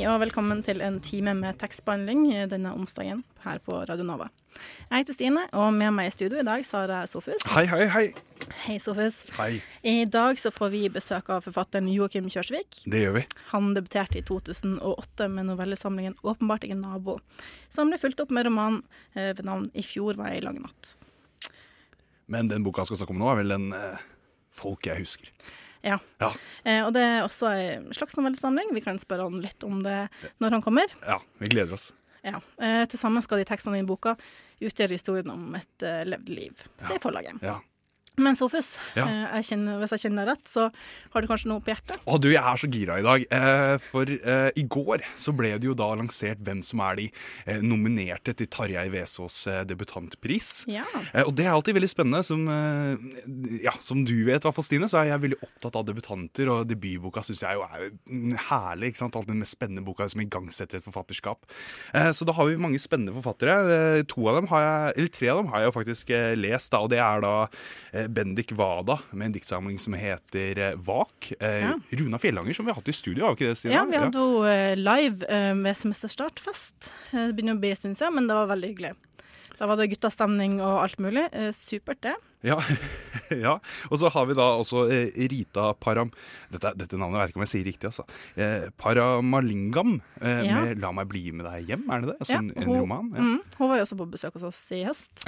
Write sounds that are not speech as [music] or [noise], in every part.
Hei og velkommen til en time med tekstbehandling denne onsdagen her på Radio Nova. Jeg heter Stine, og med meg i studio i dag Sara Sofus. Hei, hei, hei. Hei, Sofus. Hei. I dag så får vi besøk av forfatteren Joakim Kjørsvik. Det gjør vi. Han debuterte i 2008 med novellesamlingen 'Åpenbart ingen nabo', som ble fulgt opp med roman eh, ved navn 'I fjor var jeg i lang natt'. Men den boka jeg skal snakke om nå, er vel den eh, 'Folk jeg husker'. Ja. Ja. Eh, og det er også en slags novellesamling. Vi kan spørre han litt om det når han kommer. Ja, vi gleder oss. Ja. Eh, Til sammen skal de tekstene i boka utgjøre historien om et uh, levd liv, sier forlaget. Ja. Men Sofus, Ja. eh, jeg kjenner, hvis jeg kjenner deg rett, så har du kanskje noe på hjertet? Å, du, jeg er så gira i dag. Eh, for eh, i går så ble det jo da lansert hvem som er de eh, nominerte til Tarjei Vesaas eh, debutantpris. Ja. Og det er alltid veldig spennende. Som, ja, som du vet, hvert fall, Stine, så er jeg veldig opptatt av debutanter. Og debutboka syns jeg jo er herlig. ikke sant? Alt den mest spennende boka som igangsetter et forfatterskap. Så da har vi mange spennende forfattere. To av dem har jeg, eller Tre av dem har jeg jo faktisk lest, da, og det er da Bendik Wada med en diktsamling som heter eh, Vak. Eh, Ja. Runa Fjellanger, som vi har hatt i studio, har vi ikke det, Stina? Ja, vi hadde henne eh, live ved semesterstartfest. Det begynner å bli en stund siden, men det var veldig hyggelig. Da var det guttastemning og alt mulig. Supert, det. Ja. [laughs] ja. Og så har vi da også eh, Rita Param dette, dette navnet vet jeg ikke om jeg sier riktig, altså. Eh, Paramalingam eh, Ja. med 'La meg bli med deg hjem', er det det? Altså en, en hun, roman? Ja. Mm, hun var jo også på besøk hos oss i høst.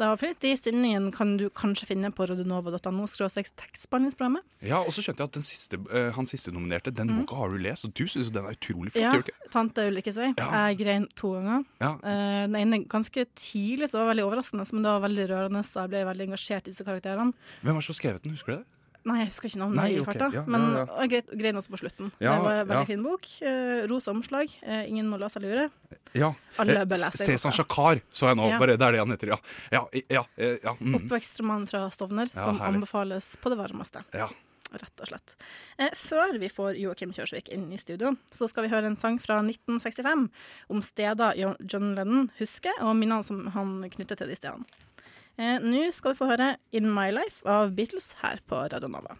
Så fint. De sendingene kan du kanskje finne på rodionova.no tekstbehandlingsprogrammet. ja, og så skjønte jeg at den siste, uh, han siste nominerte, den boka har du lest, og du syns den er utrolig flott, Mm. Ja, gjør ikke? tante Ulrikkes vei'. Ja. Jeg grein to ganger. Ja. Uh, den ene ganske tidlig, så det var veldig overraskende, men det var veldig rørende, så jeg ble veldig engasjert i disse karakterene. Hvem var så skrevet den, husker du det? Nei, jeg husker ikke navnet Nei, i farta, ja, ja, men ja. og Greit, grein- også på slutten. Ja, det var en veldig ja. fin bok. Eh, rosa omslag. Eh, ingen må la seg lure. Ja. Alle Eh, bør lese Cæsar. Shakar, så jeg nå. Ja. Bare, det er det han heter, ja. Ja, ja, ja, mm. Oppvekstroman fra Stovner, Ja, som herlig. anbefales på det varmeste. ja. Rett og slett. Eh, før vi får Joakim Kjørsvik inn i studio, så skal vi høre en sang fra 1965 om steder John Lennon husker, og minnene som han knytter til de stedene. Eh, Nå skal du få høre In My Life av Beatles her på Radio Nova.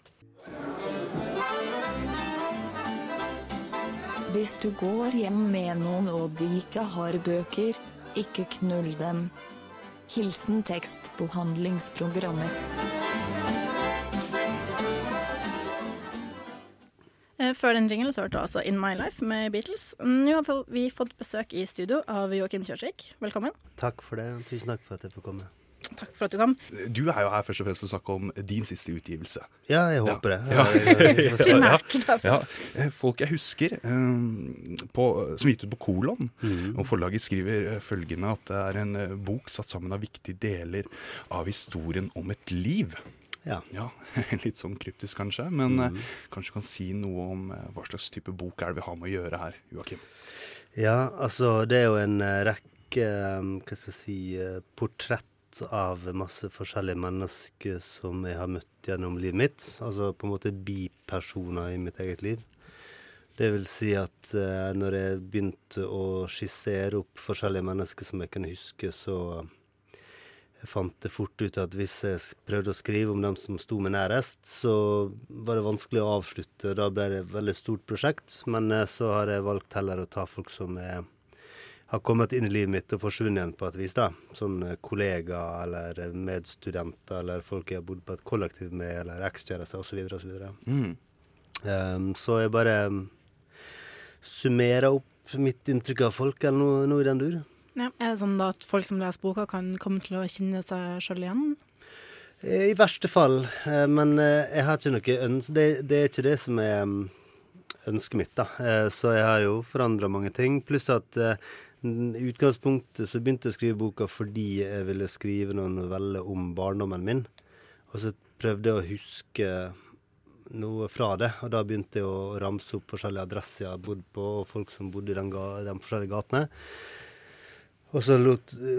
Hvis du går hjem med noen og de ikke har bøker, ikke knull dem. Hilsen tekstbehandlingsprogrammer. Eh, Før den ringen så hørte du altså In My Life med Beatles. Nå har vi fått besøk i studio av Joakim Kjørsvik. Velkommen. Takk for det. Tusen takk for at jeg får komme. Takk for at du kom. Du er jo her først og fremst for å snakke om din siste utgivelse. Ja, jeg håper det. Ja. Se. Primært. derfor. Ja, [laughs] Folk jeg husker, um, på, som gitt ut på Kolon. Og forlaget skriver eh, følgende at det er en eh, bok satt sammen av viktige deler av historien om et liv. Ja. Ja, [laughs] Litt sånn kryptisk kanskje, men eh, kanskje du kan si noe om eh, hva slags type bok er det vi har med å gjøre her, Joakim? ja, altså det er jo en rekke eh, hva skal jeg si, eh, portrett av masse forskjellige mennesker som jeg har møtt gjennom livet mitt. Altså på en måte bipersoner i mitt eget liv. Det vil si at eh, når jeg begynte å skissere opp forskjellige mennesker som jeg kunne huske, så jeg fant det fort ut at hvis jeg prøvde å skrive om dem som sto meg nærest, så var det vanskelig å avslutte. Da ble det et veldig stort prosjekt. Men eh, så har jeg valgt heller å ta folk som er, har kommet inn i livet mitt og forsvunnet igjen på et vis. da. Sånn kollega kollegaer eller medstudenter eller folk jeg har bodd på et kollektiv med, eller ekskjærester osv. osv. Mm. Um, så jeg bare um, summerer opp mitt inntrykk av folk, eller noe, noe i den dur. Ja, er det sånn da at folk som leser boka, kan komme til å kjenne seg sjøl igjen? Eh, I verste fall. eh, Men eh, jeg har ikke noe ønske det, det er ikke det som er ønsket mitt, da. Så jeg har jo forandra mange ting. Pluss at i utgangspunktet så begynte jeg å skrive boka fordi jeg ville skrive noen noveller om barndommen min. Og så prøvde jeg å huske noe fra det. Og da begynte jeg å ramse opp forskjellige adresser jeg har bodd på, og folk som bodde i den de forskjellige gatene. Og så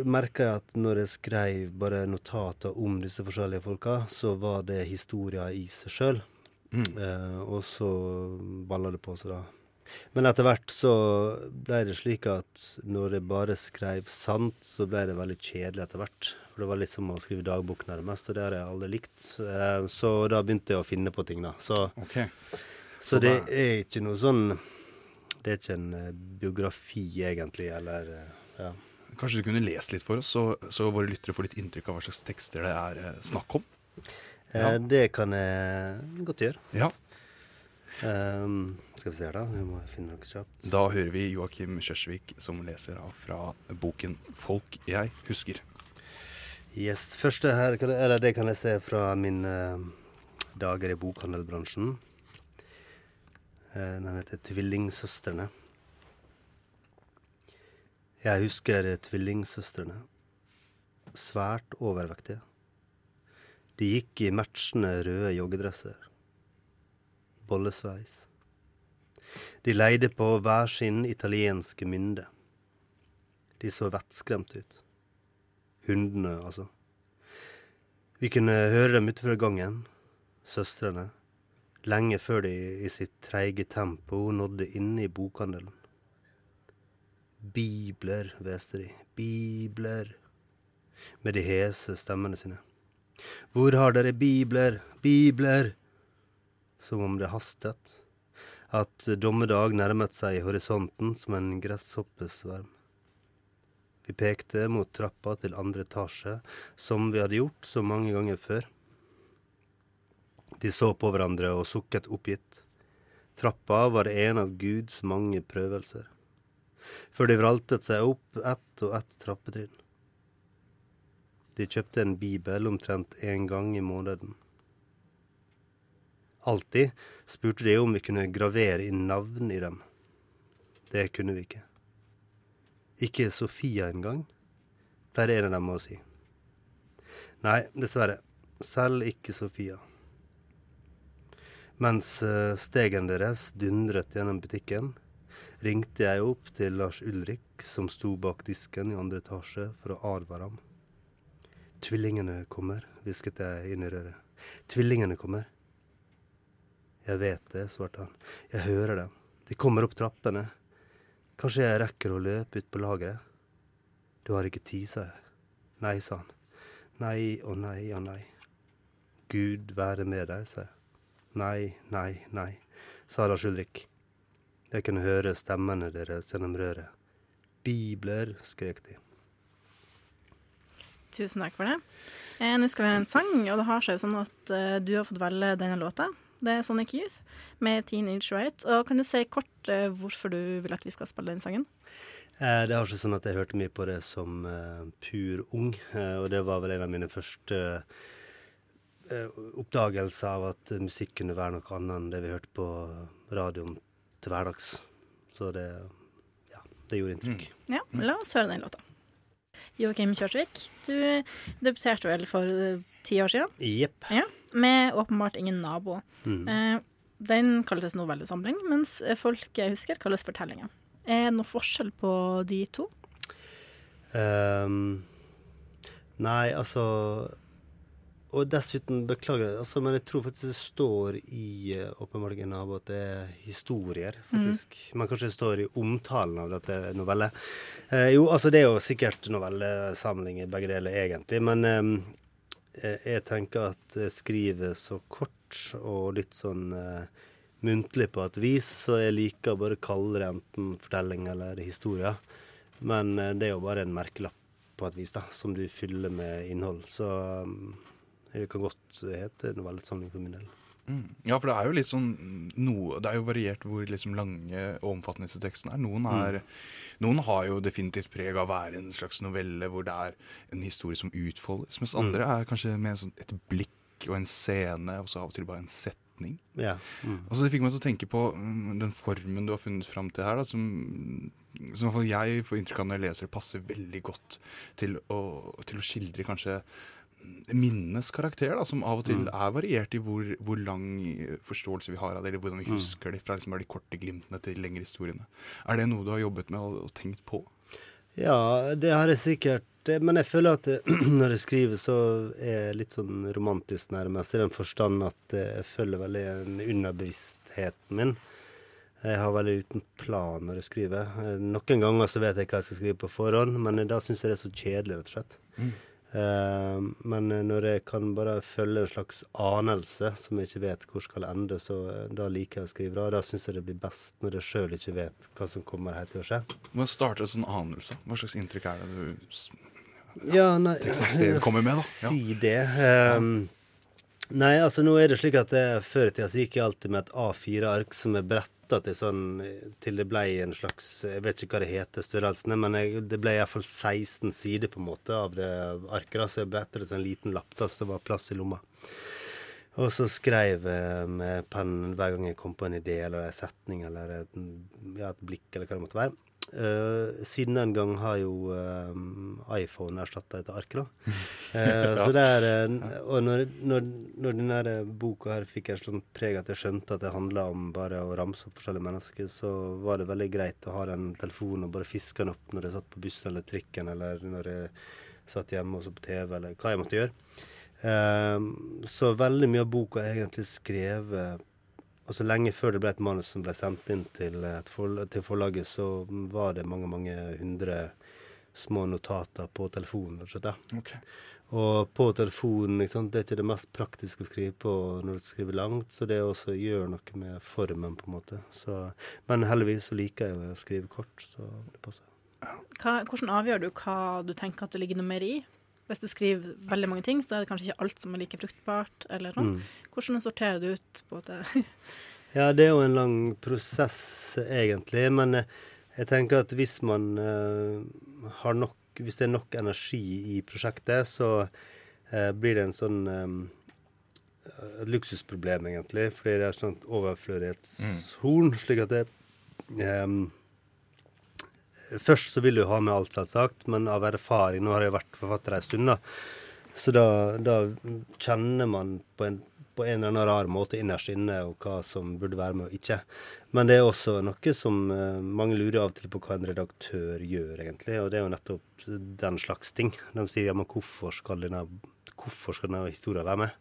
merka jeg at når jeg skrev bare notater om disse forskjellige folka, så var det historier i seg sjøl. Mm. Eh, og så balla det på seg, da. Men etter hvert så ble det slik at når jeg bare skrev sant, så ble det veldig kjedelig etter hvert. For det var litt som å skrive dagbok nærmest, og det har jeg aldri likt. Eh, så da begynte jeg å finne på ting, da. Så, Ok. så, Så det da- er ikke noe sånn Det er ikke en eh, biografi, egentlig, eller eh, ja. Kanskje du kunne lest litt for oss, så, så våre lyttere får litt inntrykk av hva slags tekster det er snakk om? Ja. Det kan jeg godt gjøre. Ja. Um, skal vi se her, da. Vi må finne noe kjapt. Da hører vi Joakim Kjørsvik som leser av fra boken 'Folk jeg husker'. Yes, første her, eller det kan jeg se fra mine dager i bokhandelbransjen. Eh, Den heter 'Tvillingsøstrene'. Jeg husker tvillingsøstrene. Svært overvektige. De gikk i matchende røde joggedresser. Bollesveis. De leide på hver sin italienske mynde. De så vettskremte ut. Hundene, altså. Vi kunne høre dem utenfor gangen, søstrene, lenge før de i sitt treige tempo nådde inn i bokhandelen. Bibler, hveste de, bibler, med de hese stemmene sine. Hvor har dere bibler, bibler? Som om det hastet, at dommedag nærmet seg i horisonten som en gresshoppesverm. Vi pekte mot trappa til andre etasje, som vi hadde gjort så mange ganger før. De så på hverandre og sukket oppgitt. Trappa var en av Guds mange prøvelser, før de vraltet seg opp ett og ett trappetrinn. De kjøpte en bibel omtrent én gang i måneden. Alltid spurte de om vi kunne gravere inn navn i dem. Det kunne vi ikke. Ikke Sofia engang, pleier en av dem å si. Nei, dessverre. Selv ikke Sofia. Mens eh, stegen deres dundret gjennom butikken, ringte jeg opp til Lars Ulrik, som sto bak disken i andre etasje, for å advare ham. Tvillingene kommer, hvisket jeg inn i røret. Tvillingene kommer. Jeg vet det, svarte han. Jeg hører dem. De kommer opp trappene. Kanskje jeg rekker å løpe ut på lageret? Du har ikke tid, sa jeg. Nei, sa han. Nei og nei og nei. Gud være med deg, sa jeg. Nei, nei, nei, sa Lars Ulrik. Jeg kunne høre stemmene deres gjennom røret. Bibler, skrek de. Tusen takk for det. Eh, Nå skal vi høre en sang, og det har seg jo sånn at eh, du har fått velge denne låta. Det er Sonic Youth med Teenage Riot. Og kan du si kort eh, hvorfor du vil at vi skal spille den sangen? Eh, det har seg sånn at jeg hørte mye på det som eh, pur ung, eh, og det var vel en av mine første eh, oppdagelser av at musikk kunne være noe annet enn det vi hørte på radioen til hverdags. Så det, ja, det gjorde inntrykk. Ja, la oss høre den låta. Joakim Kjørsvik, du debuterte vel for eh, ti år siden, Jepp. ja, med åpenbart ingen nabo. Mm. Eh, den kalles novellesamling, mens Folk jeg husker kalles fortellinger. Er det noe forskjell på de to? Um, nei, altså Og dessuten, beklager, altså, men jeg tror faktisk det står i uh, åpenbart en nabo at det er historier, faktisk. Men kanskje det står i omtalen av dette novellet. Eh, jo, altså det er jo sikkert novellesamlinger, begge deler, egentlig. Men ehm, eh, jeg tenker at jeg skriver så kort og litt sånn eh, muntlig på et vis, så jeg liker å bare kalle det enten fortelling eller historie. Men eh, det er jo bare en merkelapp på et vis, da, som du fyller med innhold. Så um, det kan godt hete novellesamling for min del. Mm. Ja, for det er jo litt sånn noe, Det er jo variert hvor liksom lange og omfattende disse tekstene er. Noen, er, noen har jo definitivt preg av å være en slags novelle hvor det er en historie som utfoldes, mens andre er kanskje med sånn, et blikk og en scene, og så av og til bare en setning. Ja. Mm. Altså Det fikk meg til å tenke på mm, den formen du har funnet fram til her, da, som, som i hvert fall jeg får inntrykk av når jeg leser, passer veldig godt til å, til å skildre kanskje minnenes karakter, da, som av og til er variert i hvor, hvor lang forståelse vi har av det, eller hvordan vi Mm. husker det fra liksom de korte glimtene til de lengre historiene. Er det noe du har jobbet med og, og tenkt på? Ja, det har jeg sikkert. eh, Men jeg føler at det, [clears throat] når jeg skriver, så er jeg litt sånn romantisk nærmest, i den forstand at eh, jeg følger veldig en underbevisstheten min. Jeg har veldig liten plan når jeg skriver. Eh, Noen ganger så vet jeg hva jeg skal skrive på forhånd, men da syns jeg det er så kjedelig, rett og slett. Eh, men eh, når jeg kan bare følge en slags anelse som jeg ikke vet hvor skal ende, så eh, da liker jeg å skrive. Da, da syns jeg det blir best når jeg sjøl ikke vet hva som kommer helt til å skje. Hva starter en sånn anelse? Hva slags inntrykk er det du Ja, nei Tekststedet kommer med, da. Ja. [laughs] Si det. Um, nei, altså nå er det slik at jeg, før i tida gikk jeg alltid med et A4-ark som er bretta til sånn til det ble en slags Jeg vet ikke hva det heter, størrelsene, men jeg, det ble iallfall 16 sider på en måte av det arket. Så jeg bretta det sånn en liten lapp da, så det var plass i lomma. Og så skrev jeg med pennen hver gang jeg kom på en idé eller en setning eller et, ja, et blikk eller hva det måtte være. Eh, siden den gang har jo uh, iPhone erstatta et ark, da. [laughs] Eh, Så det er Og når, når, når denne boka her fikk et sånt preg at jeg skjønte at det handla om bare å ramse opp forskjellige mennesker, så var det veldig greit å ha den telefonen og bare fiske den opp når jeg satt på bussen eller trikken, eller når jeg satt hjemme og så på TV, eller hva jeg måtte gjøre. Så veldig mye av boka er egentlig skrevet Altså Lenge før det ble et manus som ble sendt inn til, et forla- til forlaget, så var det mange mange hundre små notater på telefonen. rett og på telefonen ikke sant? det er ikke det mest praktiske å skrive på når du skriver langt, så det også gjør noe med formen, på en måte. Så, men heldigvis så liker jeg å skrive kort, så det passer. Hva, hvordan avgjør du hva du tenker at det ligger noe mer i? Hvis du skriver veldig mange ting, så er det kanskje ikke alt som er like fruktbart. eller noe. Mm. Hvordan sorterer du ut på det? [laughs] Ja, det er jo en lang prosess, egentlig. Men eh, jeg tenker at hvis man uh, har nok Hvis det er nok energi i prosjektet, så uh, blir det en sånn um, Et luksusproblem, egentlig. Fordi det er sånn overflødighetshorn. Slik at det eh, Først så vil du ha med alt, selvsagt, men av erfaring Nå har jeg vært forfatter en stund, da. Så da, da kjenner man på en, på en eller annen rar måte innerst inne og hva som burde være med og ikke. Men det er også noe som eh, mange lurer av og til på hva en redaktør gjør, egentlig. Og det er jo nettopp den slags ting. De sier ja, men hvorfor skal denne, hvorfor skal denne historien være med?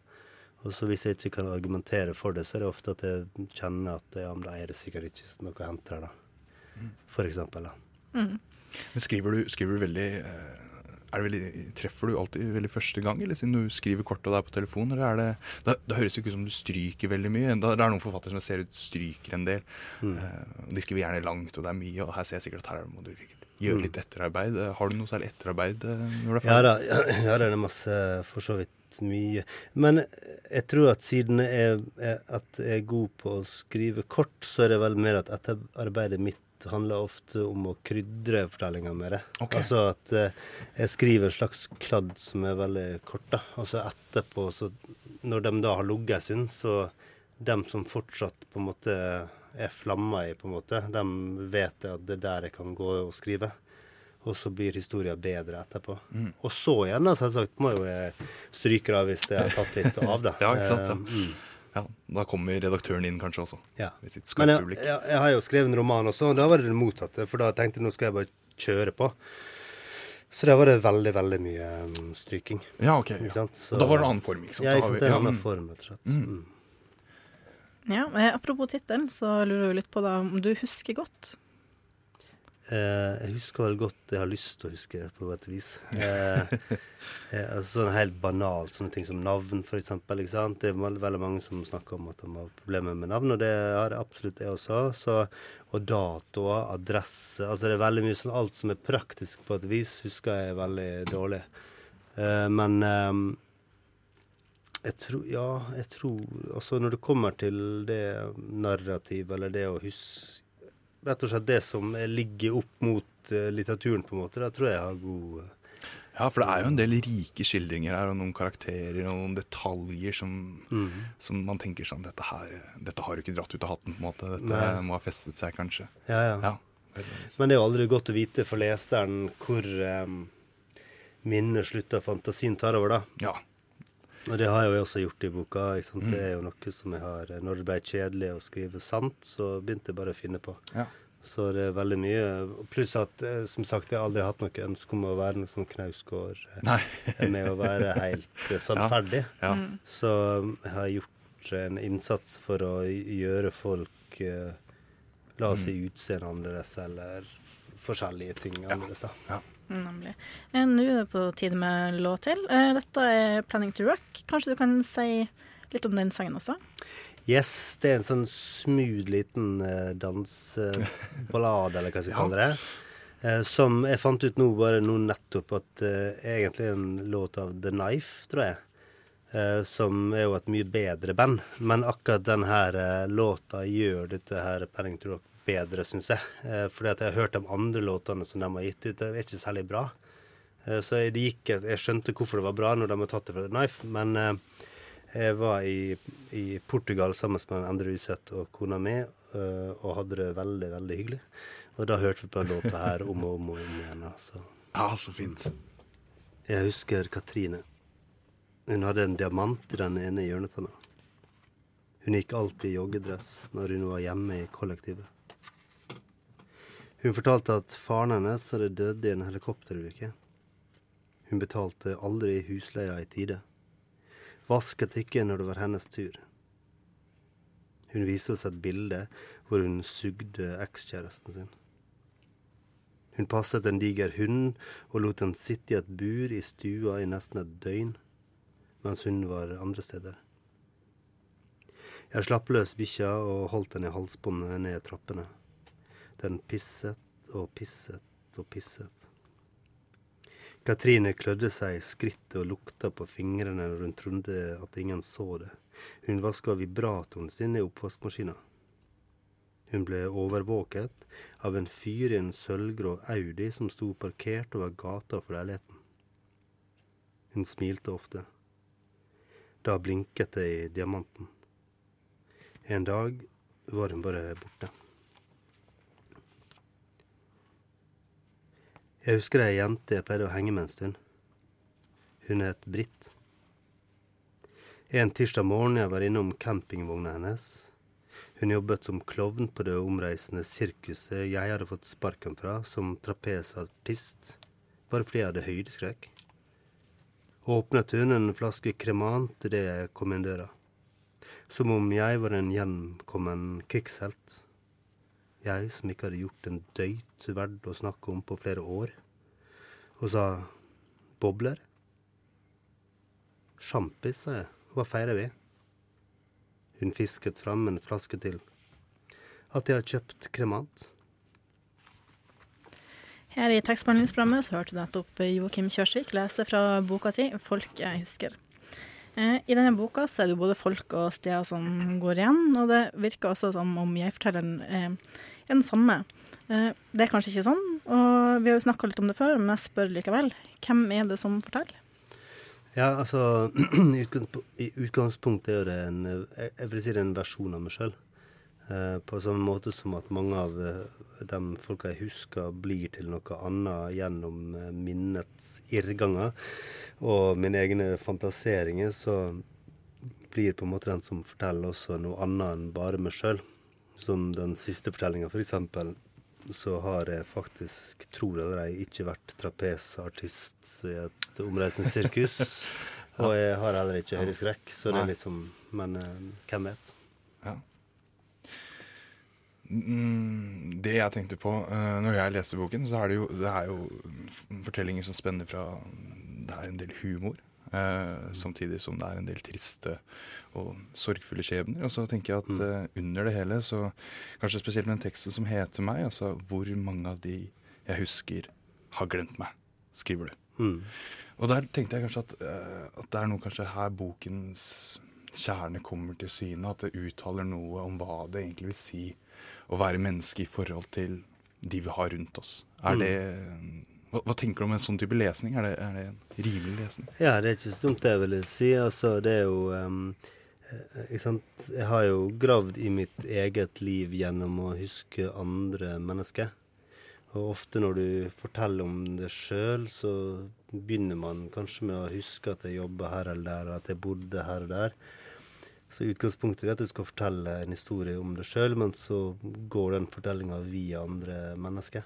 Og så hvis jeg ikke kan argumentere for det, så er det ofte at jeg kjenner at ja, men da er det sikkert ikke noe å hente her, da. For eksempel, da. Men skriver du, skriver du veldig eh, er veldig, Treffer du alltid veldig første gang, eller siden du skriver kort og det er på telefon? eller er det, da, da høres det ikke ut som du stryker veldig mye. Da, det er noen forfattere som jeg ser ut stryker en del. Mm. de skriver gjerne langt, og det er mye, og her ser jeg sikkert at her må du sikkert gjøre litt etterarbeid. Eh, Har du noe særlig etterarbeid eh, når det er Ja da, ja, det er masse, for så vidt mye. Men jeg tror at siden jeg er, at jeg er god på å skrive kort, så er det vel mer at etterarbeidet mitt handler ofte om å krydre fortellinga med det. Okay. Altså at eh, jeg skriver en slags kladd som er veldig kort. da. Altså etterpå, så når de da har ligget en stund, så dem som fortsatt på en måte er flamma i, på en måte, de vet at det er der jeg kan gå og skrive. Og så blir historien bedre etterpå. Og så igjen, da, selvsagt, må jo jeg stryke av hvis jeg har tatt litt av, da. [laughs] Ja, ikke sant, så. Eh, mm, Ja, da kommer redaktøren inn kanskje også, ja. med sitt Men jeg, jeg, jeg har jo skrevet en roman også, og da var det det motsatte. For da tenkte jeg nå skal jeg bare kjøre på. Så da var det veldig, veldig mye um, stryking. Ja, ok. Ikke Ja. sant? Så- Og da var det en annen form, ikke sant? Ja, ikke sant. vi- Det er en ja, annen mm. form, rett og slett. Mm. Mm. Ja, men Apropos tittelen, så lurer jeg litt på da, om du husker godt. Eh, jeg husker vel godt jeg har lyst til å huske, på et vis. Eh, eh, altså sånn helt banalt, sånne ting som navn, for eksempel. Det er veldig, mange som snakker om at de har problemer med navn, og det har absolutt jeg også. Så, og datoer, adresse Altså det er veldig mye sånn alt som er praktisk på et vis, husker jeg veldig dårlig. Eh, men eh, jeg tror Ja, jeg tror Altså når det kommer til det narrativet, eller det å huske rett og slett det som ligger opp mot eh, litteraturen, på en måte. det tror jeg jeg har god eh, Ja, for det er jo en del rike skildringer her, og noen karakterer og noen detaljer som, mm. som man tenker sånn dette, her, dette har du ikke dratt ut av hatten, på en måte. Dette Nei. må ha festet seg, kanskje. Ja, ja. Ja. Men det er jo aldri godt å vite for leseren hvor um, minnet slutter fantasien tar over, da. ja. Og det har jeg jo også gjort i boka. sant? Det er jo noe som jeg har Når det ble kjedelig å skrive sant, så begynte jeg bare å finne på. Ja. Så det er veldig mye. Pluss at eh, som sagt, jeg har aldri hatt noe ønske om å være noe sånn knausgård eh, med å være [laughs] helt eh, sannferdig. Ja. Så jeg har gjort en innsats for å gjøre folk eh, La oss si utseende annerledes, eller forskjellige ting annerledes. da. Nemlig. Eh, Nå er det på tide med låt til. Eh, Dette er 'Planning to Rock'. Kanskje du kan si litt om den sangen også? Yes, det er en sånn smooth liten eh, danseballade, eller hva jeg [laughs] kalle det. Eh, som jeg fant ut nå bare nå nettopp at uh, egentlig er en låt av The Knife, tror jeg. Uh, som er jo et mye bedre band. Men akkurat denne eh, låta gjør dette her Penning to Rock bedre, syns jeg. Eh, fordi at jeg har hørt de andre låtene som de har gitt ut, det er ikke særlig bra. Eh, så det gikk, jeg skjønte hvorfor det var bra når de har tatt det fra The Knife, men eh, jeg var i, i Portugal sammen med Endre Useth og kona mi og hadde det veldig, veldig hyggelig. Og da hørte vi på den låta her om og om og om igjen. Altså. ja, så fint. Jeg husker Katrine. Hun hadde en diamant i den ene hjørnetanna. Hun gikk alltid i joggedress når hun var hjemme i kollektivet. Hun fortalte at faren hennes hadde dødd i en helikopterulykke. Hun betalte aldri husleia i tide. Vasket ikke når det var hennes tur. Hun viste oss et bilde hvor hun sugde ekskjæresten sin. Hun passet en diger hund og lot den sitte i et bur i stua i nesten et døgn, mens hun var andre steder. Jeg slapp løs bikkja og holdt den i halsbåndet ned trappene. Den pisset og pisset og pisset. Katrine klødde seg i skrittet og lukta på fingrene når hun trodde at ingen så det. Hun vaska vibratoren sin i oppvaskmaskina. Hun ble overvåket av en fyr i en sølvgrå Audi som sto parkert over gata for leiligheten. Hun smilte ofte. Da blinket det i diamanten. En dag var hun bare borte. Jeg husker ei jente jeg pleide å henge med en stund. Hun het Britt. En tirsdag morgen jeg var innom campingvogna hennes. Hun jobbet som klovn på det omreisende sirkuset jeg hadde fått sparken fra som trapesartist, bare fordi jeg hadde høydeskrekk. Åpnet hun en flaske kremant idet jeg kom inn døra. Som om jeg var en gjenkommen krigshelt. Jeg som ikke hadde gjort en døyt verdt å snakke om på flere år. Og sa bobler? Sjampis, sa jeg. Hva feirer vi? Hun fisket fram en flaske til. At jeg har kjøpt kremant. Her i tekstbehandlingsprogrammet så hørte du nettopp Joakim Kjørsvik lese fra boka si 'Folk jeg husker'. Eh, I denne boka så er det jo både folk og steder som går igjen, og det virker også som om jeg-fortelleren eh, er den samme. Eh, det er kanskje ikke sånn, og vi har jo snakka litt om det før, men jeg spør likevel. Hvem er det som forteller? Ja, altså [clears throat] I utgangspunktet er det en jeg vil si det er en versjon av meg sjøl. Eh, på samme måte som at mange av eh, de folka jeg husker, blir til noe annet gjennom eh, minnets irrganger og mine egne fantaseringer, så blir på en måte den som forteller også noe annet enn bare meg sjøl. Som den siste fortellinga, f.eks. Så har jeg faktisk, tror jeg, jeg ikke vært trapesartist i et omreisende sirkus. [laughs] Og jeg har heller ikke høydeskrekk, så det er liksom Men hvem vet? Mm, det jeg tenkte på uh, når jeg leste boken, så er det jo, det er jo fortellinger som spenner fra Det er en del humor, eh, samtidig som det er en del triste og sorgfulle skjebner. Og så tenker jeg at eh, under det hele, så kanskje spesielt med den teksten som heter meg, altså hvor mange av de jeg husker, har glemt meg, skriver du. Mm. Og der tenkte jeg kanskje at, eh, at det er noe kanskje her bokens kjerne kommer til syne. At det uttaler noe om hva det egentlig vil si å være menneske i forhold til de vi har rundt oss. Er det, hva, hva tenker du om en sånn type lesning? Er det, er det en rimelig lesning? Ja, det er ikke så dumt det jeg ville si. Altså, det er jo ehm, eh, Ikke sant. Jeg har jo gravd i mitt eget liv gjennom å huske andre mennesker. Og ofte når du forteller om det sjøl, så begynner man kanskje med å huske at jeg jobba her eller der, at jeg bodde her og der. Så utgangspunktet er at du skal fortelle en historie om deg sjøl, men så går den fortellinga via andre mennesker.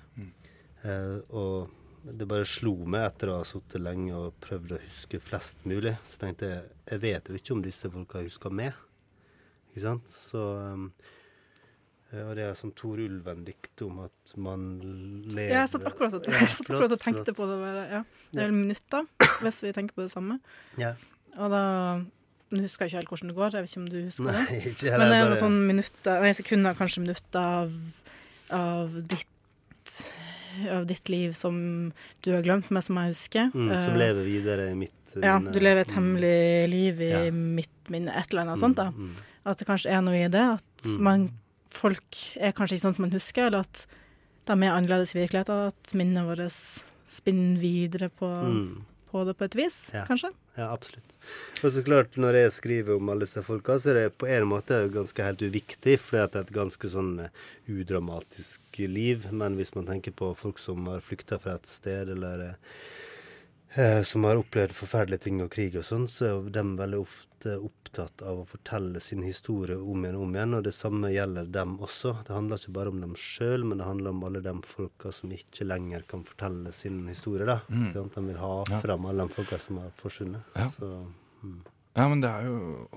Eh, og det bare slo meg etter å ha sittet lenge og prøvd å huske flest mulig. Så tenkte jeg jeg vet jo ikke om disse folka husker meg. Ikke sant? Så um, Og det er som Tor Ulven-dikt om at man lever Ja, jeg satt akkurat og, Ja, akkurat og tenkte flott. på det. Bare, ja. Det er vel minutter, hvis vi tenker på det samme. Ja. Og da Nå husker jeg ikke helt hvordan det går, jeg vet ikke om du husker Nei, det? ikke Men heller. det er noe bare- sånn minutter, nei, sekunder, kanskje minutter av, av ditt av ditt liv som du har glemt, men som jeg husker. mm, som Eh, lever videre i mitt Ja, du lever et Mm, hemmelig liv i Ja. mitt minne, et eller annet sånt. da. mm, mm. At det kanskje er noe i det. At Mm. man, folk er kanskje ikke sånn som man husker, eller at de er annerledes i virkeligheten. At minnet vårt spinner videre på, Mm. På det på et vis, Ja. kanskje. Ja, absolutt. Og så klart, når jeg skriver om alle disse folka, så er det på en måte ganske helt uviktig, fordi at det er et ganske sånn eh, udramatisk liv. Men hvis man tenker på folk som har flykta fra et sted, eller eh, som har opplevd forferdelige ting og krig og sånn, så er de veldig ofte opptatt av å fortelle sin historie om igjen og om igjen, og det samme gjelder dem også. Det handler ikke bare om dem sjøl, men det handler om alle de folka som ikke lenger kan fortelle sin historie, da. Mm. Sånn De vil ha Ja. fram alle de folka som har forsvunnet. Ja. Så, mm. Ja, men det er jo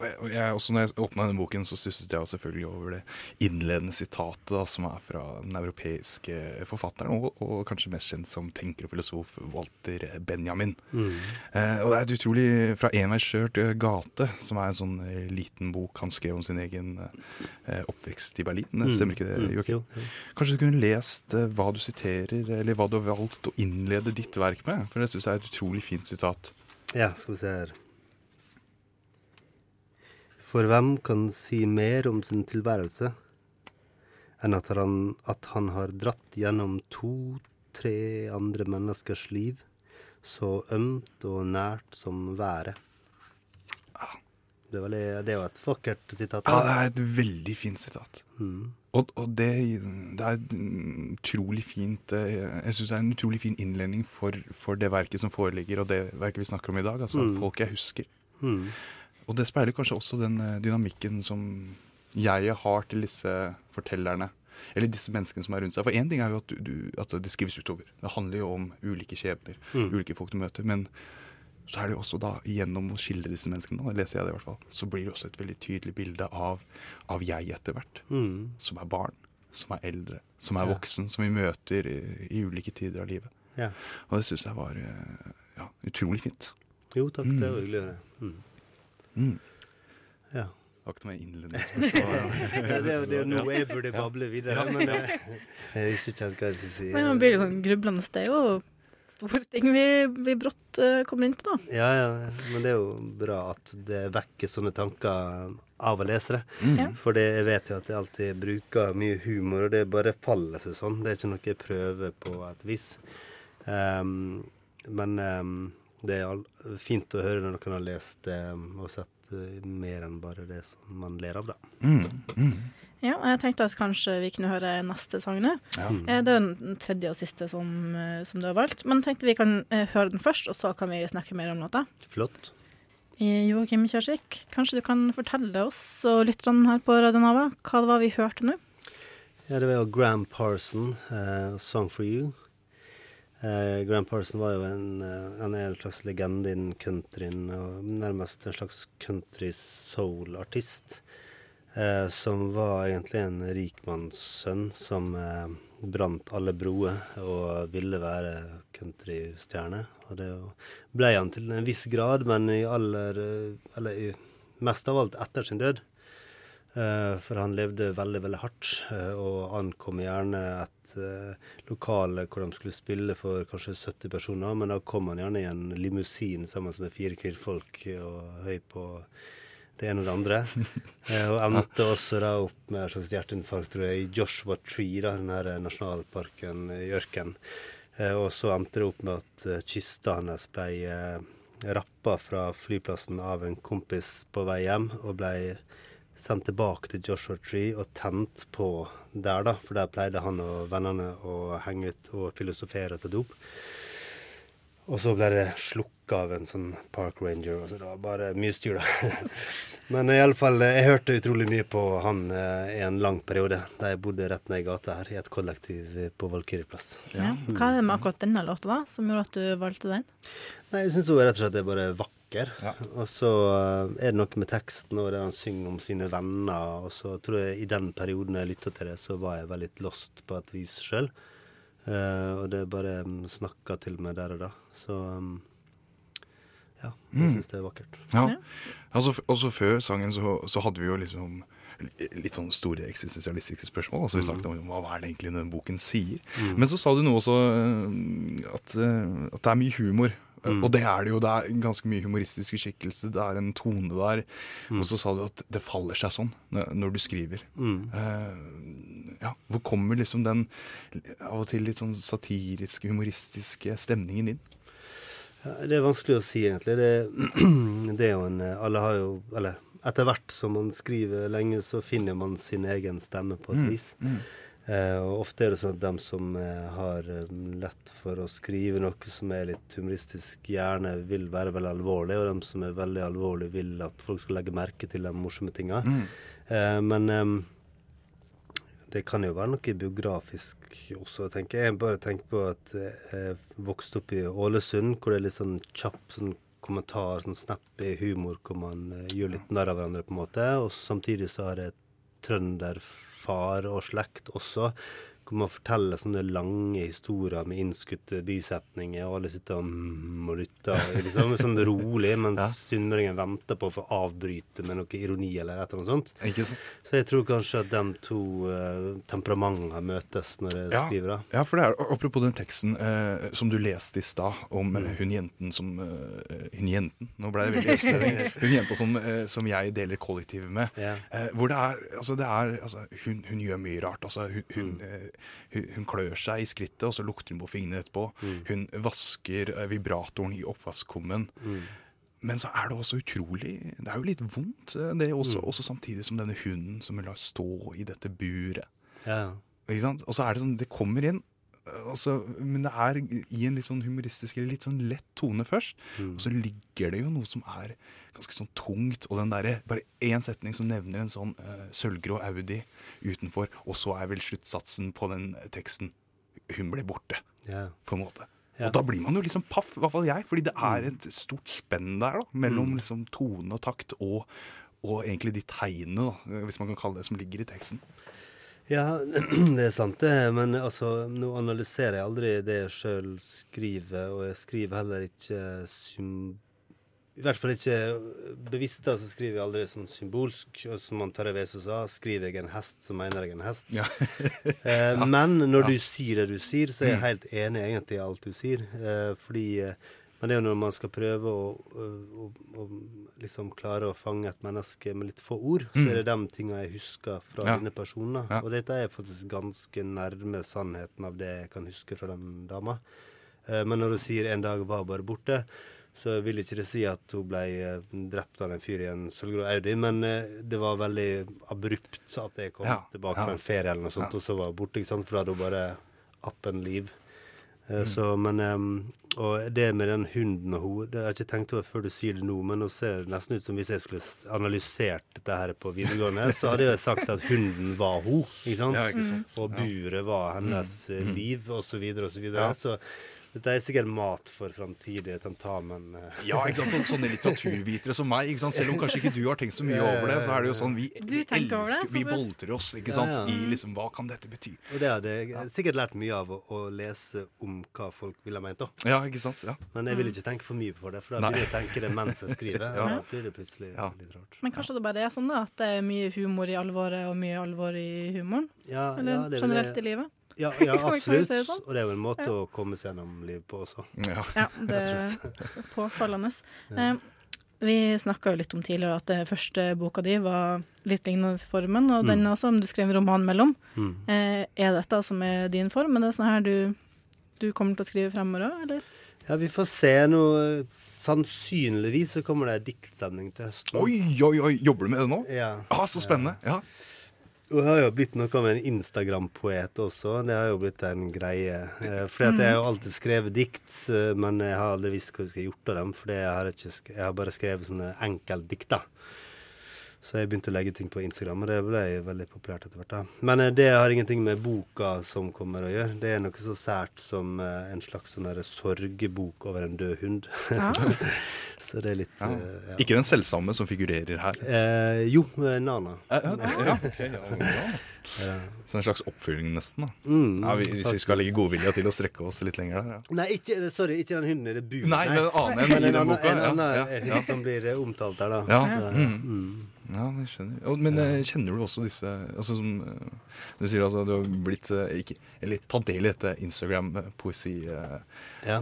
jeg, også Når jeg åpna denne boken, så stusset jeg selvfølgelig over det innledende sitatet, da, som er fra den europeiske forfatteren, og, og kanskje mest kjent som tenker og filosof Walter Benjamin. Mm. Eh, og det er et utrolig Fra enveiskjørt til gate, som er en sånn eh, liten bok han skrev om sin egen eh, oppvekst i Berlin. Mm. Stemmer ikke det, Mm. Joakim? Jo, jo. Kanskje du kunne lest eh, hva du siterer, eller hva du har valgt å innlede ditt verk med? For det syns jeg er et utrolig fint sitat. Ja, skal vi se her. For hvem kan si mer om sin tilværelse enn at han, at han har dratt gjennom to-tre andre menneskers liv, så ømt og nært som været? Det er, veldig, det er jo et vakkert sitat. Ja, det er et veldig fint sitat. Mm. Og, og det, det er utrolig fint eh, Jeg syns det er en utrolig fin innledning for, for det verket som foreligger, og det verket vi snakker om i dag. Altså Mm. folk jeg husker. Mm. Og det speiler kanskje også den eh, dynamikken som jeg har til disse fortellerne. Eller disse menneskene som er rundt seg. For én ting er jo at, du, du, at det skrives utover. Det handler jo om ulike skjebner, Mm. ulike folk du møter. Men så er det jo også da, gjennom å skildre disse menneskene, da leser jeg det i hvert fall, så blir det også et veldig tydelig bilde av, av jeg etter hvert. Mm. Som er barn, som er eldre, som er voksen, som vi møter i, i ulike tider av livet. Ja. Og det syns jeg var eh, ja, utrolig fint. Jo takk, Mm. det var hyggelig å høre. Mm. Mm. Ja. Var ikke noe innledningsspørsmål. [laughs] Ja, det er jo nå jeg burde bable videre, men jeg, jeg visste ikke hva jeg skulle si. Nei, man blir litt sånn grublende. Det er jo store ting vi, vi brått uh, kommer inn på, da. Ja, ja, men det er jo bra at det vekker sånne tanker av å lese det. Mm. For det, jeg vet jo at jeg alltid bruker mye humor, og det bare faller seg sånn. Det er ikke noe jeg prøver på et vis. Um, men ehm, det er fint å høre når noen har lest det og sett eh, mer enn bare det som man ler av, da. Mm. Mm. Ja, jeg tenkte at kanskje vi kunne høre neste sang nå. Ja. Eh, Det er den tredje og siste som, eh, som du har valgt. Men jeg tenkte vi kan eh, høre den først, og så kan vi snakke mer om låta. Flott. Eh, Joakim Kjørsvik, kanskje du kan fortelle oss og lytterne her på Radio Nava hva det var vi hørte nå? Ja, det var jo Gram Parson, uh, 'Song for You'. Eh, Gram Parson var jo en, er en slags legende innen countryen, og nærmest en slags country soul-artist. Eh, som var egentlig en rikmannssønn som eh, brant alle broer og ville være countrystjerne. Og det ble han til en viss grad, men i aller eh, Eller i, mest av alt etter sin død. Eh, for han levde veldig, veldig hardt, eh, og ankom gjerne et uh, lokale hvor de skulle spille for kanskje 70 personer, men da kom han gjerne i en limousin sammen med fire kvinnfolk og høy på det ene og det andre. [laughs] Eh, og endte også da opp med et slags hjerteinfarkt, tror jeg, i Joshua Tree, da, den her nasjonalparken i ørkenen. Eh, og så endte det opp med at eh, kista hans ble rappa fra flyplassen av en kompis på vei hjem, og ble sendt tilbake til Joshua Tree og tent på der, da. For der pleide han og vennene å henge ut og filosofere til dop. Og så ble det slukka av en sånn park ranger. Og så det var bare mye styr, da. [laughs] Men i alle fall, jeg hørte utrolig mye på han eh, i en lang periode. Da jeg bodde rett ned i gata her, i et kollektiv på Valkyrjeplass. Ja. Hva er det med akkurat denne låta da, som gjorde at du valgte den? Nei, jeg syns rett og slett er bare vakker. Ja. Og så eh, er det noe med teksten og det han synger om sine venner. Og så tror jeg i den perioden jeg lytta til det, så var jeg veldig lost på et vis sjøl. og det bare um, snakka til meg der og da. Så um, ja, jeg syns det er vakkert. Ja. Altså, også før sangen så, så hadde vi jo liksom litt sånn store eksistensialistiske spørsmål. Altså Vi snakket om hva er det egentlig denne boken sier. Men så sa du noe også øh, at, at det er mye humor. Og det er det jo. Det er ganske mye humoristisk skikkelse. Det er en tone der. Og så sa du at det faller seg sånn når, du skriver. Eh, ja, Hvor kommer liksom den av og til litt sånn satiriske, humoristiske stemningen inn? Ja, det er vanskelig å si, egentlig. Det, [clears throat] det er jo en Alle har jo Eller etter hvert som man skriver lenge, så finner man sin egen stemme på et vis. Eh, og ofte er det sånn at de som eh, har eh, lett for å skrive noe som er litt humoristisk, gjerne vil være veldig alvorlig, og de som er veldig alvorlige, vil at folk skal legge merke til de morsomme tinga. Eh, men eh, det kan jo være noe biografisk også, tenker jeg. Jeg bare tenker på at jeg vokste opp i Ålesund, hvor det er litt sånn kjapp sånn kommentar, sånn snappy humor, hvor man eh, gjør litt narr av hverandre, på en måte. Og samtidig så har jeg trønderfar og slekt også, hvor man forteller sånne lange historier med innskutte bisetninger, og alle sitter og, mm, lytter. Liksom, sånn [laughs] rolig, mens sunnmøringen venter på å få avbryte med noe ironi eller et eller annet sånt. Så jeg tror kanskje at de to uh, temperamentene møtes når jeg Ja. skriver. da. Ja, for det er apropos den teksten eh, som du leste i stad, om mm. hun jenten som eh, Hun jenten, nå ble det veldig østlending. [laughs] Hun jenta som, eh, som jeg deler kollektivet med. Ja. Eh, hvor det er Altså, det er altså, hun, hun gjør mye rart. Altså, hun, hun, eh, hun, hun klør seg i skrittet, og så lukter hun på fingrene etterpå. Hun vasker eh, vibratoren i oppvaskkummen. Men så er det også utrolig Det er jo litt vondt, eh, det også, også samtidig som denne hunden som hun lar stå i dette buret. Ja. Ikke sant? Og så er det sånn, det kommer inn, altså, men det er i en litt sånn humoristisk eller litt sånn lett tone først. Og så ligger det jo noe som er ganske sånn tungt. Og den derre bare én setning som nevner en sånn uh, sølvgrå Audi utenfor, og så er vel sluttsatsen på den teksten hun ble borte, yeah. på en måte. Yeah. Og da blir man jo liksom paff, i hvert fall jeg, fordi det er et stort spenn der da, mellom liksom tone og takt og, og egentlig de tegnene, da, hvis man kan kalle det, som ligger i teksten. Ja, [clears throat] det er sant det. Men altså, nå analyserer jeg aldri det jeg sjøl skriver, og jeg skriver heller ikke. I hvert fall ikke bevisst, så skriver jeg aldri sånn symbolsk. Og som Terje Vesaas sa, skriver jeg en hest, så mener jeg en hest. Ja. [laughs] Eh, Men når du sier det du sier, så er jeg helt enig egentlig i alt du sier. Eh, fordi eh, Men det er jo når man skal prøve å, å, å liksom klare å fange et menneske med litt få ord, så er det de tinga jeg husker fra Ja. denne personen. Ja. Og dette er faktisk ganske nærme sannheten av det jeg kan huske fra den dama. Eh, Men når du sier 'en dag var bare borte', så vil ikke det si at hun ble eh, drept av en fyr i en sølvgrå Audi, men eh, det var veldig abrupt at jeg kom Ja, tilbake ja. fra en ferie eller noe sånt, og så var hun borte, ikke sant? for da hadde hun bare appen liv. Eh, Så, men eh, Og det med den hunden og hun Det har jeg ikke tenkt over før du sier det nå, men nå ser nesten ut som hvis jeg skulle analysert dette her på videregående, så hadde jeg sagt at hunden var hun, ikke sant? Ja, ikke sant? Og buret var hennes eh, liv, og så videre og så videre. Ja. Så dette er sikkert mat for framtidige tentamen. eh. Ja, ikke sant? Sånne, sånne litteraturvitere som meg. Ikke sant? Selv om kanskje ikke du har tenkt så mye over det, så er det jo sånn vi, vi elsker, det, Vi boltrer oss ikke sant? ja. i liksom hva kan dette bety. Og det hadde jeg sikkert lært mye av å, å lese om hva folk ville ha ment. da. Ja, ikke sant? Ja. Men jeg vil ikke tenke for mye på det, for da begynner jeg å tenke det mens jeg skriver. [laughs] Ja. og Da blir det plutselig Ja. litt rart. Men kanskje det bare er sånn da, at det er mye humor i alvoret og mye alvor i humoren? Ja, Eller ja, det er generelt det. i livet? Ja, ja absolutt. si det sånn? Og det er jo en måte å komme seg gjennom livet på også. Ja. Ja, [laughs] det er påfallende. Eh, vi snakka jo litt om tidligere at det første boka di var litt lignende i formen, og den også, om du skrev roman mellom. Mm. Eh, er dette som er din form? Er det sånn her du, du kommer til å skrive fremover òg, eller? Ja, vi får se noe. Sannsynligvis så kommer det diktsamling til høsten. Oi, oi, oi! Jobber du med det nå? Ja. Ah, så spennende. Ja. Jeg har jo blitt noe av en Instagram-poet også. Det har jo blitt en greie. Eh, fordi at jeg har jo alltid skrevet dikt, eh, men jeg har aldri visst hva jeg skal gjort av dem. Fordi jeg jeg har bare skrevet sånne enkeltdikt, da. Så jeg begynte å legge ting på Instagram, og det ble veldig populært etter hvert. da. Men eh, det har ingenting med boka som kommer å gjøre. Det er noe så sært som eh, en slags sånn sorgebok over en død hund. Ja. [laughs] så det er litt Ja. Uh, ja. Ikke den selvsamme som figurerer her. Eh, jo, Nana. Ja, ja, ok, ja, Så en slags oppfylling nesten. da Mm, ja, vi, Hvis vi skal legge godvilja til å strekke oss litt lenger der. Ja. Nei, ikke, sorry, ikke den hunden i det buret. Nei, men en annen Men enn i en den boka. en annen Ja, ja, hund som blir omtalt der, da. Ja, Så, mm. mm. Ja, jeg skjønner. jeg. men eh, kjenner du også disse altså, som, eh, Du sier altså du har blitt eh, ikke, Eller tatt del i dette Instagram-poesi... ja, Eh, ja.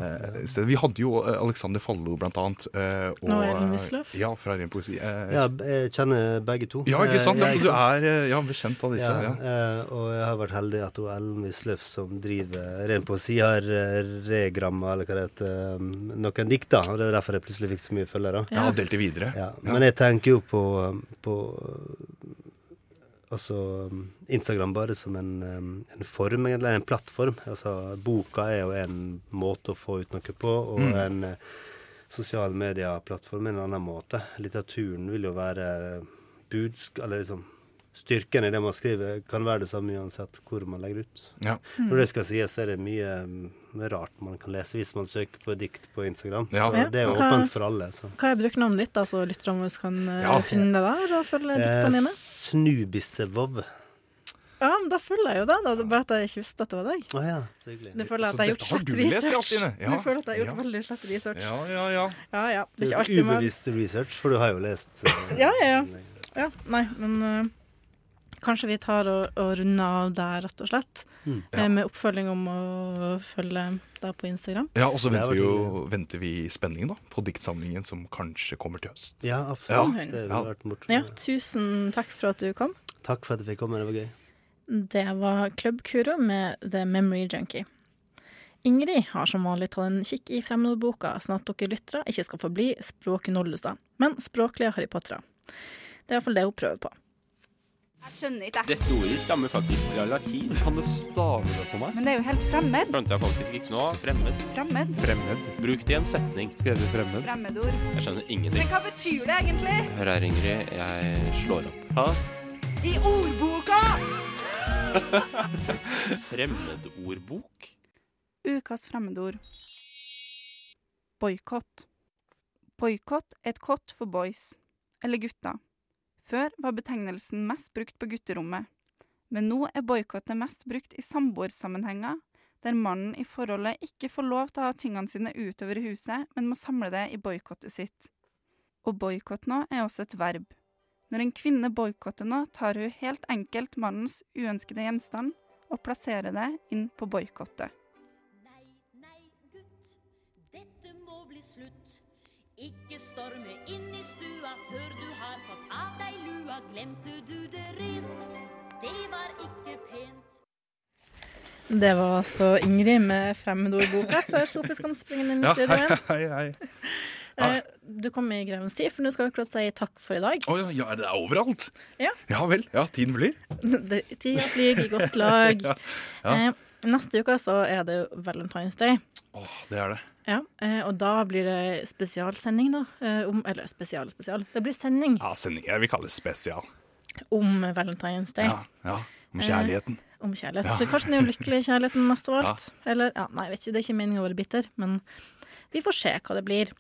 stedet. Vi hadde jo eh, Alexander Fallo, blant annet. eh, og, Og Ellen Wisløff. Ja, fra Ren poesi. eh, ja, jeg kjenner begge to. ja, ikke sant? Eh, Altså, du er eh, ja, bekjent av disse. ja, Ja. eh, og jeg har vært heldig at hun Ellen Wisløff, som driver ren poesi, har eh, regramma eller hva det heter, eh, noen dikt. da, og Det er derfor jeg plutselig fikk så mye følgere. Jeg har delt det videre. Ja, men jeg tenker jo på, på altså Instagram bare som en, en form, eller en plattform. Altså Boka er jo en måte å få ut noe på, og Mm. en sosiale sosial media-plattform er en annen måte. Litteraturen vil jo være budsk... Eller liksom Styrken i det man skriver kan være det samme uansett hvor man legger ut. Ja. Når det skal sies, så er det mye rart man kan lese hvis man søker på dikt på Instagram. Ja. Så det er jo hva- åpent for alle. Så. Hva er brukernavnet ditt, da, så lytterne våre kan eh, Ja. finne det der og følge diktene dine? Eh, Snubissevov. Ja, men da følger jeg jo det. da. Det er bare at jeg ikke visste at det var deg. Å ja, så hyggelig. Du føler Så at jeg har gjort slett du lest, ja, research. Ja, Du føler at jeg har gjort ja. veldig slett research. Ja, ja, ja. Ja, ja. Det er ikke alltid men... ubevisst research, for du har jo lest Uh, Ja, ja, ja. Ja, nei, men eh, kanskje vi tar og, og runder av der, rett og slett. Mm. Ja. med oppfølging om å følge deg på Instagram. Ja, og så venter vi jo venter vi i spenning da, på diktsamlingen som kanskje kommer til høst. Ja, absolutt. Ja. Det har vært morsomt. Ja, tusen takk for at du kom. Takk for at jeg fikk komme, det var gøy. Det var Club Kuro med The Memory Junkie. Ingrid har som vanlig tatt en kikk i fremmedordboka, sånn at dere lyttere ikke skal forbli språknolduser, men språklige Harry Pottere. Det er iallfall det hun prøver på. Jeg skjønner ikke, jeg. Dette ordet stammer faktisk fra latin. Kan du stave det for meg? Men det er jo helt fremmed. Skjønte jeg faktisk ikke nå. Fremmed. Fremmed. Fremmed. Bruk det i en setning. Skrevet fremmed. Fremmedord. Jeg skjønner ingenting. Men hva betyr det egentlig? Hør her, Ingrid. Jeg slår opp. Ha? I ordboka! [laughs] Fremmedordbok? Ukas fremmedord. Boikott. Boikott er et kott for boys, eller gutter. Før var betegnelsen mest brukt på gutterommet, men nå er boikottet mest brukt i samboersammenhenger, der mannen i forholdet ikke får lov til å ha tingene sine utover i huset, men må samle det i boikottet sitt. Å boikotte noe er også et verb. Når en kvinne boikotter noe, tar hun helt enkelt mannens uønskede gjenstand og plasserer det inn på boikottet. Ikke storme inn i stua før du har fått av deg lua. Glemte du det rent? Det var ikke pent. Det var altså Ingrid med fremmedordboka før Sofie skal springe inn i Ja, studio igjen. hei, hei. Eh, Du kom i grevens tid, for nå skal vi akkurat si takk for i dag. Oh, ja, ja, er overalt? Ja. Ja vel. Ja, tiden flyr. [laughs] Det- Tida flyr i godt lag. [laughs] Ja, ja. Eh, neste uke så er det jo Valentine's Day. Åh, det er det. Ja, eh, og da blir det spesialsending, da. Eh, om, eller spesial, spesial. Det blir sending Ja, sending. Jeg vil kalle det spesial. om Valentine's Day. Ja, ja. Om kjærligheten. Om kjærlighet. Ja. Det er kanskje den ulykkelige kjærligheten mest av alt. Eller, ja, nei, jeg vet ikke, det er ikke meningen å være bitter, men vi får se hva det blir.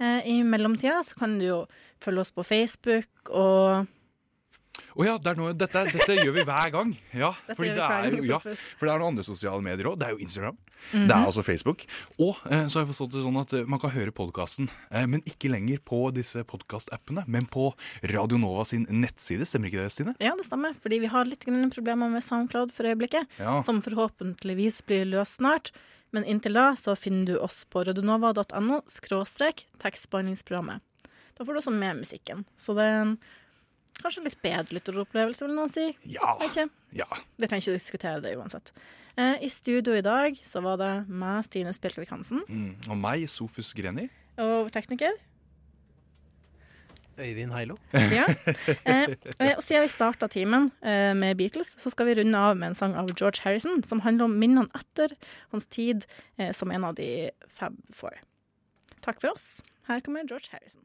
Eh, I mellomtida så kan du jo følge oss på Facebook og Å ja, det er noe, dette, dette gjør vi hver gang. Ja, fordi det er gang, ja, for det er noen andre sosiale medier òg. Det er jo Instagram. Mhm. Det er altså Facebook. Og eh, så har jeg forstått det sånn at eh, man kan høre podkasten, eh, men ikke lenger på disse podkastappene, men på Radio Nova sin nettside. Stemmer ikke det, Stine? Ja, det stemmer, fordi vi har litt problemer med SoundCloud for øyeblikket, Ja. som forhåpentligvis blir løst snart. Men inntil da så finner du oss på radionova.no skråstrek tekstbehandlingsprogrammet. Da får du også med musikken. Så det er en kanskje litt bedre lytteropplevelse, vil noen si. Ja. Ikke. ja. Vi trenger ikke diskutere det uansett. Eh, I studio i dag så var det meg, Stine Spjelkavik Hansen, Mm. Og meg, Sofus Greni. og vår tekniker Øyvind Heilo. [laughs] Ja. Eh, eh, og siden vi starta timen eh, med Beatles, så skal vi runde av med en sang av George Harrison som handler om minnene etter hans tid eh, som en av de Fab Four. Takk for oss. Her kommer George Harrison.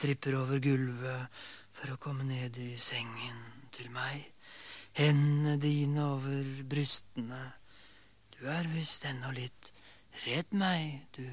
Tripper over gulvet for å komme ned i sengen til meg, hendene dine over brystene, du er visst ennå litt redd meg, du